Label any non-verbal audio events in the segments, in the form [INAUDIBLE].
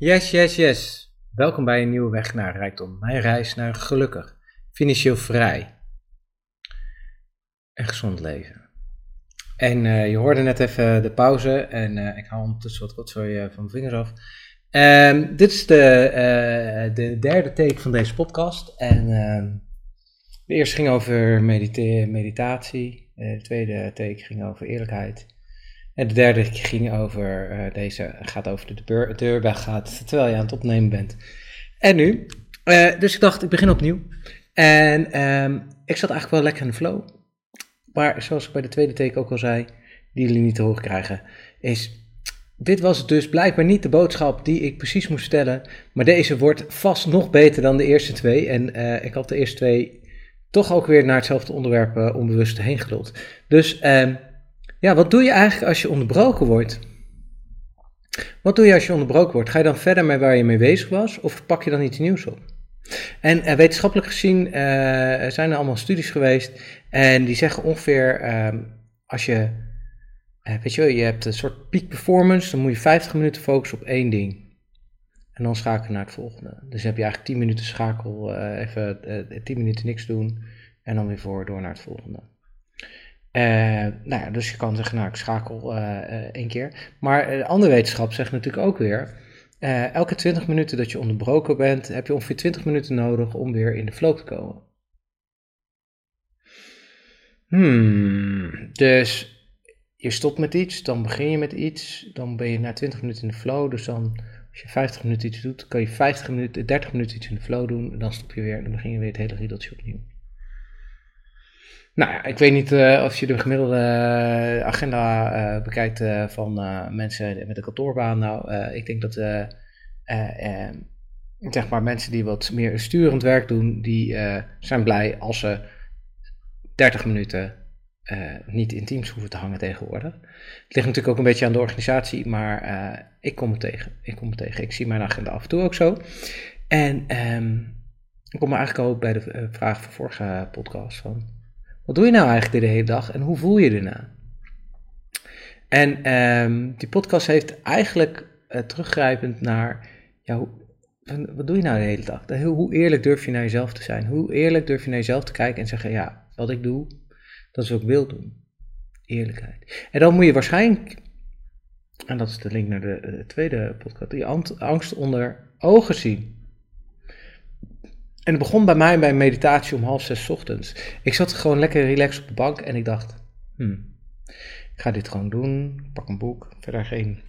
Yes, yes, yes. Welkom bij een nieuwe weg naar rijkdom. Mijn reis naar gelukkig, financieel vrij en gezond leven. En uh, je hoorde net even de pauze en uh, ik haal ondertussen wat rotzooi van mijn vingers af. Um, dit is de, de derde take van deze podcast. En ehm, de eerste ging over medita meditatie. de tweede take ging over eerlijkheid. En de derde ging over, uh, deze gaat over de deur, deurbel gaat terwijl je aan het opnemen bent. En nu, uh, dus ik dacht, ik begin opnieuw. En um, ik zat eigenlijk wel lekker in de flow. Maar zoals ik bij de tweede take ook al zei, die jullie niet te horen krijgen, is dit was dus blijkbaar niet de boodschap die ik precies moest stellen. Maar deze wordt vast nog beter dan de eerste twee. En uh, ik had de eerste twee toch ook weer naar hetzelfde onderwerp onbewust heen geluld. Dus uh, ja, wat doe je eigenlijk als je onderbroken wordt? Wat doe je als je onderbroken wordt? Ga je dan verder met waar je mee bezig was of pak je dan iets nieuws op? En uh, wetenschappelijk gezien uh, zijn er allemaal studies geweest en die zeggen ongeveer uh, als je, weet je wel, je hebt een soort peak performance, dan moet je 50 minuten focussen op één ding. En dan schakelen naar het volgende. Dus heb je eigenlijk 10 minuten schakel, even 10 minuten niks doen en dan weer voor door naar het volgende. Uh, nou ja, dus je kan zeggen, nou, ik schakel uh, uh, één keer. Maar de andere wetenschap zegt natuurlijk ook weer, elke 20 minuten dat je onderbroken bent, heb je ongeveer 20 minuten nodig om weer in de flow te komen. Hmm, dus je stopt met iets, dan begin je met iets, dan ben je na 20 minuten in de flow, dus dan als je 50 minuten iets doet, kan je 50 minuten, 30 minuten iets in de flow doen, en dan stop je weer en dan begin je weer het hele riedeltje opnieuw. Nou ja, ik weet niet uh, of je de gemiddelde uh, agenda uh, bekijkt van mensen met een kantoorbaan. Nou, ik denk dat zeg maar mensen die wat meer sturend werk doen, die zijn blij als ze 30 minuten niet in teams hoeven te hangen tegenwoordig. Het ligt natuurlijk ook een beetje aan de organisatie, maar ik kom het tegen. Ik kom het tegen. Ik zie mijn agenda af en toe ook zo. En um, ik kom eigenlijk ook bij de vraag van vorige podcast van wat doe je nou eigenlijk de hele dag en hoe voel je erna? En um, die podcast heeft eigenlijk uh, teruggrijpend naar, ja, wat doe je nou de hele dag? Hoe eerlijk durf je naar jezelf te zijn? Hoe eerlijk durf je naar jezelf te kijken en zeggen, ja, wat ik doe, dat is wat ik wil doen. Eerlijkheid. En dan moet je waarschijnlijk, en dat is de link naar de, de tweede podcast, die angst onder ogen zien. En het begon bij mij bij meditatie om half zes ochtends. Ik zat gewoon lekker relaxed op de bank en ik dacht, hmm, ik ga dit gewoon doen. Ik pak een boek, verder geen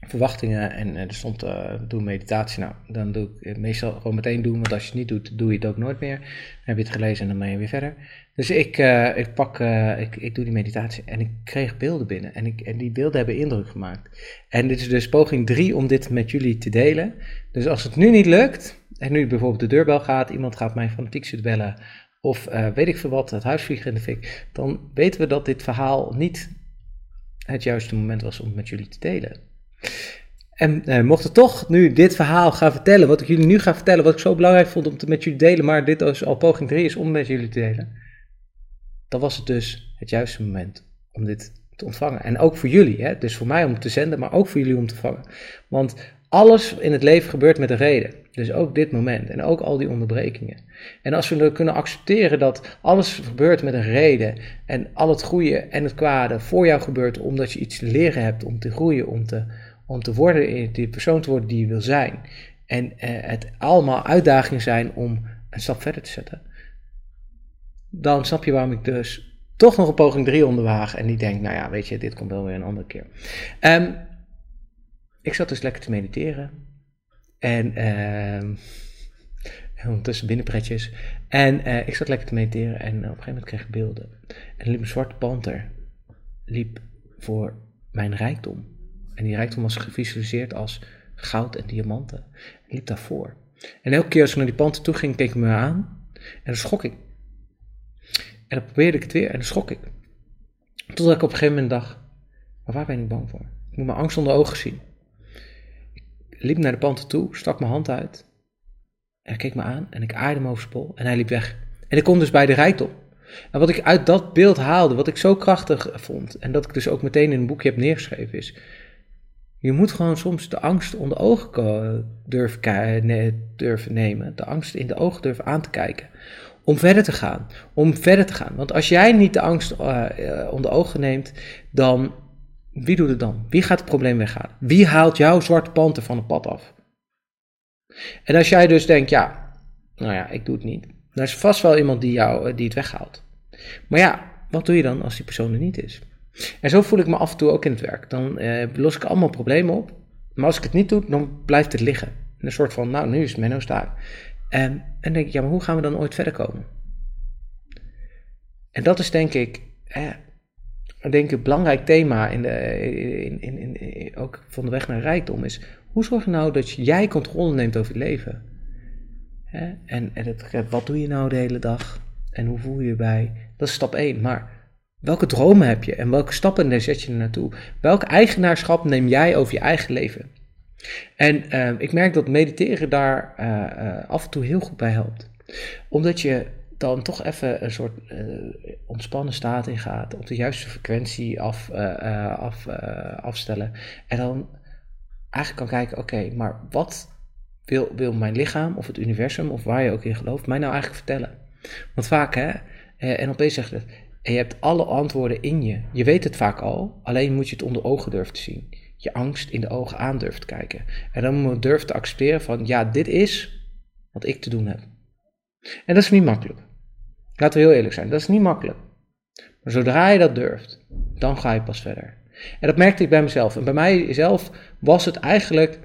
verwachtingen. En er stond, uh, doe meditatie. Nou, dan doe ik meestal gewoon meteen doen, want als je het niet doet, doe je het ook nooit meer. Dan heb je het gelezen en dan ben je weer verder. Dus ik, ik pak, ik, ik doe die meditatie en ik kreeg beelden binnen. En, ik, en die beelden hebben indruk gemaakt. En dit is dus poging drie om dit met jullie te delen. Dus als het nu niet lukt, en nu bijvoorbeeld de deurbel gaat, iemand gaat mij fanatiek zitten bellen, of uh, weet ik veel wat, het huis vliegen in de fik, dan weten we dat dit verhaal niet het juiste moment was om het met jullie te delen. En uh, mocht het toch nu dit verhaal gaan vertellen, wat ik jullie nu ga vertellen, wat ik zo belangrijk vond om het met jullie te delen, maar dit is al poging 3 is om met jullie te delen, dan was het dus het juiste moment om dit te ontvangen. En ook voor jullie, hè? dus voor mij om te zenden, maar ook voor jullie om te vangen. Want alles in het leven gebeurt met een reden. Dus ook dit moment en ook al die onderbrekingen. En als we kunnen accepteren dat alles gebeurt met een reden en al het goede en het kwade voor jou gebeurt omdat je iets te leren hebt om te groeien, om te, om te worden, die persoon te worden die je wil zijn. En eh, het allemaal uitdagingen zijn om een stap verder te zetten. Dan snap je waarom ik dus toch nog een poging 3 onderwaag en niet denk, nou ja, weet je, dit komt wel weer een andere keer. Um, ik zat dus lekker te mediteren. En uh, [LAUGHS] ondertussen binnenpretjes. En uh, ik zat lekker te mediteren en op een gegeven moment kreeg ik beelden. En liep een zwarte panter liep voor mijn rijkdom. En die rijkdom was gevisualiseerd als goud en diamanten. En liep daarvoor. En elke keer als ik naar die panter toe ging, keek ik me aan. En dan schrok ik. En dan probeerde ik het weer en dan schrok ik. Totdat ik op een gegeven moment dacht, maar waar ben ik bang voor? Ik moet mijn angst onder ogen zien liep naar de panter toe, stak mijn hand uit. En hij keek me aan en ik aaide hem over spol en hij liep weg. En ik kom dus bij de rijkdom. En wat ik uit dat beeld haalde, wat ik zo krachtig vond, en dat ik dus ook meteen in een boekje heb neergeschreven, is: Je moet gewoon soms de angst onder ogen durven, nemen. De angst in de ogen durven aan te kijken. Om verder te gaan. Om verder te gaan. Want als jij niet de angst uh, onder ogen neemt, dan. Wie doet het dan? Wie gaat het probleem weghalen? Wie haalt jouw zwarte panter van het pad af? En als jij dus denkt, ja, nou ja, ik doe het niet. Dan is vast wel iemand die, jou, eh, die het weghaalt. Maar ja, wat doe je dan als die persoon er niet is? En zo voel ik me af en toe ook in het werk. Dan eh, los ik allemaal problemen op. Maar als ik het niet doe, dan blijft het liggen. Een soort van, nou, nu is Menno's taak. En, en denk ik, ja, maar hoe gaan we dan ooit verder komen? En dat is denk ik, denk ik een belangrijk thema in de, in, in, in, ook van de weg naar rijkdom is, hoe zorg je nou dat jij controle neemt over je leven? Hè? En, en het, wat doe je nou de hele dag? En hoe voel je je bij? Dat is stap 1. Maar welke dromen heb je en welke stappen zet je er naartoe? Welk eigenaarschap neem jij over je eigen leven? En uh, ik merk dat mediteren daar uh, uh, af en toe heel goed bij helpt. Omdat je dan toch even een soort ontspannen staat in gaat, op de juiste frequentie af, af, afstellen. En dan eigenlijk kan kijken, oké, maar wat wil, wil mijn lichaam of het universum of waar je ook in gelooft mij nou eigenlijk vertellen? Want vaak, hè, opeens zegt het, en je hebt alle antwoorden in je. Je weet het vaak al, alleen moet je het onder ogen durven te zien. Je angst in de ogen aan durft te kijken. En dan durven te accepteren van, ja, dit is wat ik te doen heb. En dat is niet makkelijk. Laten we heel eerlijk zijn, dat is niet makkelijk. Maar zodra je dat durft, dan ga je pas verder. En dat merkte ik bij mezelf. En bij mijzelf was het eigenlijk,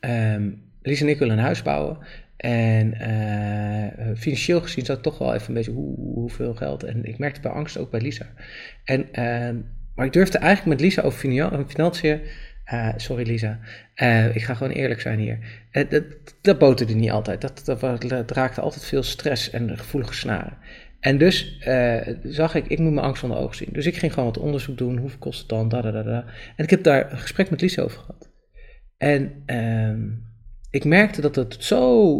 um, Lies en ik willen een huis bouwen. En uh, financieel gezien zat toch wel even een beetje hoe, hoeveel geld. En ik merkte bij angst ook bij Lisa. En, uh, maar ik durfde eigenlijk met Lisa over financiën. Uh, sorry Lisa, ik ga gewoon eerlijk zijn hier. dat, dat boterde niet altijd. Dat, dat, raakte altijd veel stress en gevoelige snaren. En dus zag ik, ik moet mijn angst van de ogen zien. Dus ik ging gewoon wat onderzoek doen. Hoeveel kost het dan? Da, da, da. En ik heb daar een gesprek met Lisa over gehad. En ehm, ik merkte dat het zo.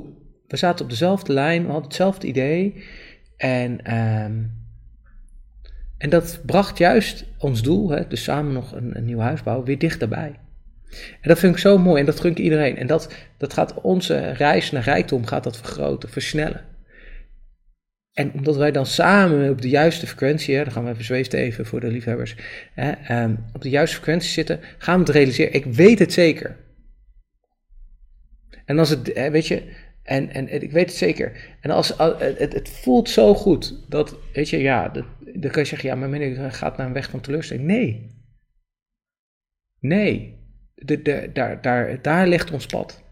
We zaten op dezelfde lijn, we hadden hetzelfde idee. En, um, en dat bracht juist ons doel, hè, dus samen nog een, nieuw huis bouwen, weer dichterbij. En dat vind ik zo mooi en dat gun ik iedereen. En dat, dat gaat onze reis naar rijkdom gaat dat vergroten, versnellen. En omdat wij dan samen op de juiste frequentie, hè, dan gaan we even zweeften even voor de liefhebbers, hè, um, op de juiste frequentie zitten, gaan we het realiseren. Ik weet het zeker. En als het, weet je, en, en, ik weet het zeker. En als, het, het voelt zo goed dat, weet je, ja, dan kan je zeggen, ja, maar meneer gaat naar een weg van teleurstelling. Nee. Nee. De, de, daar, daar, daar ligt ons pad.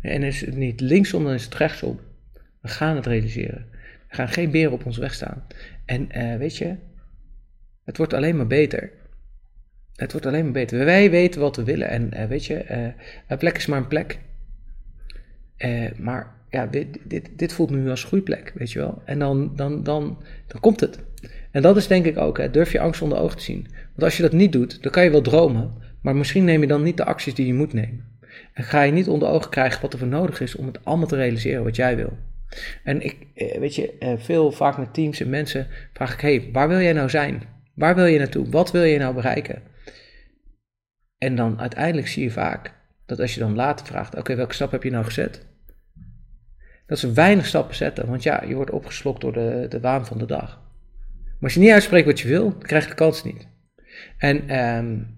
En is het niet linksom, dan is het rechtsom. We gaan het realiseren. Er gaan geen beren op ons weg staan. En uh, weet je, het wordt alleen maar beter. Het wordt alleen maar beter. Wij weten wat we willen. En uh, weet je, uh, een plek is maar een plek. Maar ja, dit, dit, dit, voelt nu als groeiplek, weet je wel. En dan, dan, dan, dan komt het. En dat is denk ik ook, hè, durf je angst onder ogen te zien. Want als je dat niet doet, dan kan je wel dromen, maar misschien neem je dan niet de acties die je moet nemen. En ga je niet onder ogen krijgen wat er voor nodig is om het allemaal te realiseren wat jij wil. En ik, eh, weet je, eh, veel vaak met teams en mensen vraag ik, hey, waar wil jij nou zijn? Waar wil je naartoe? Wat wil je nou bereiken? En dan uiteindelijk zie je vaak dat als je dan later vraagt, oké, welke stap heb je nou gezet? Dat ze weinig stappen zetten, want ja, je wordt opgeslokt door de, de waan van de dag. Maar als je niet uitspreekt wat je wil, dan krijg je de kans niet. En um,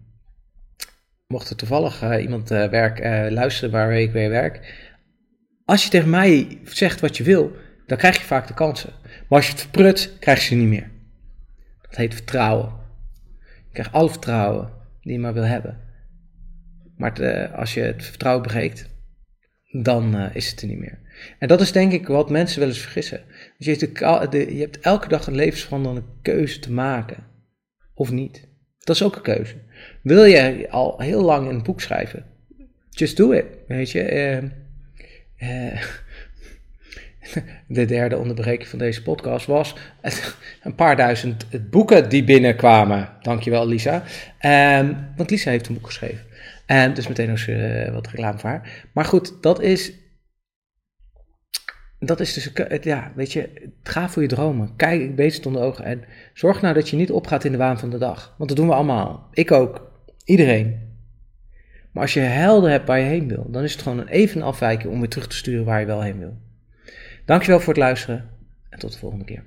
mocht er toevallig uh, iemand uh, werk, uh, luisteren waar ik weer werk, als je tegen mij zegt wat je wil, dan krijg je vaak de kansen. Maar als je het verprut, krijg je ze niet meer. Dat heet vertrouwen. Je krijgt alle vertrouwen die je maar wil hebben. Maar als je het vertrouwen breekt, dan uh, is het er niet meer. En dat is denk ik wat mensen wel eens vergissen. Dus je, hebt de, je hebt elke dag een levensveranderende keuze te maken. Of niet. Dat is ook een keuze. Wil je al heel lang een boek schrijven? Just do it. Weet je. Uh, uh, [LAUGHS] de derde onderbreking van deze podcast was [LAUGHS] een paar duizend boeken die binnenkwamen. Dankjewel Lisa. Um, want Lisa heeft een boek geschreven. En dus meteen als uh, wat reclame voor haar. Maar goed, dat is. Dat is dus, ja, weet je, ga voor je dromen. Kijk bezig onder de ogen en zorg nou dat je niet opgaat in de waan van de dag. Want dat doen we allemaal. Ik ook. Iedereen. Maar als je helder hebt waar je heen wil, dan is het gewoon een even afwijking om weer terug te sturen waar je wel heen wil. Dankjewel voor het luisteren en tot de volgende keer.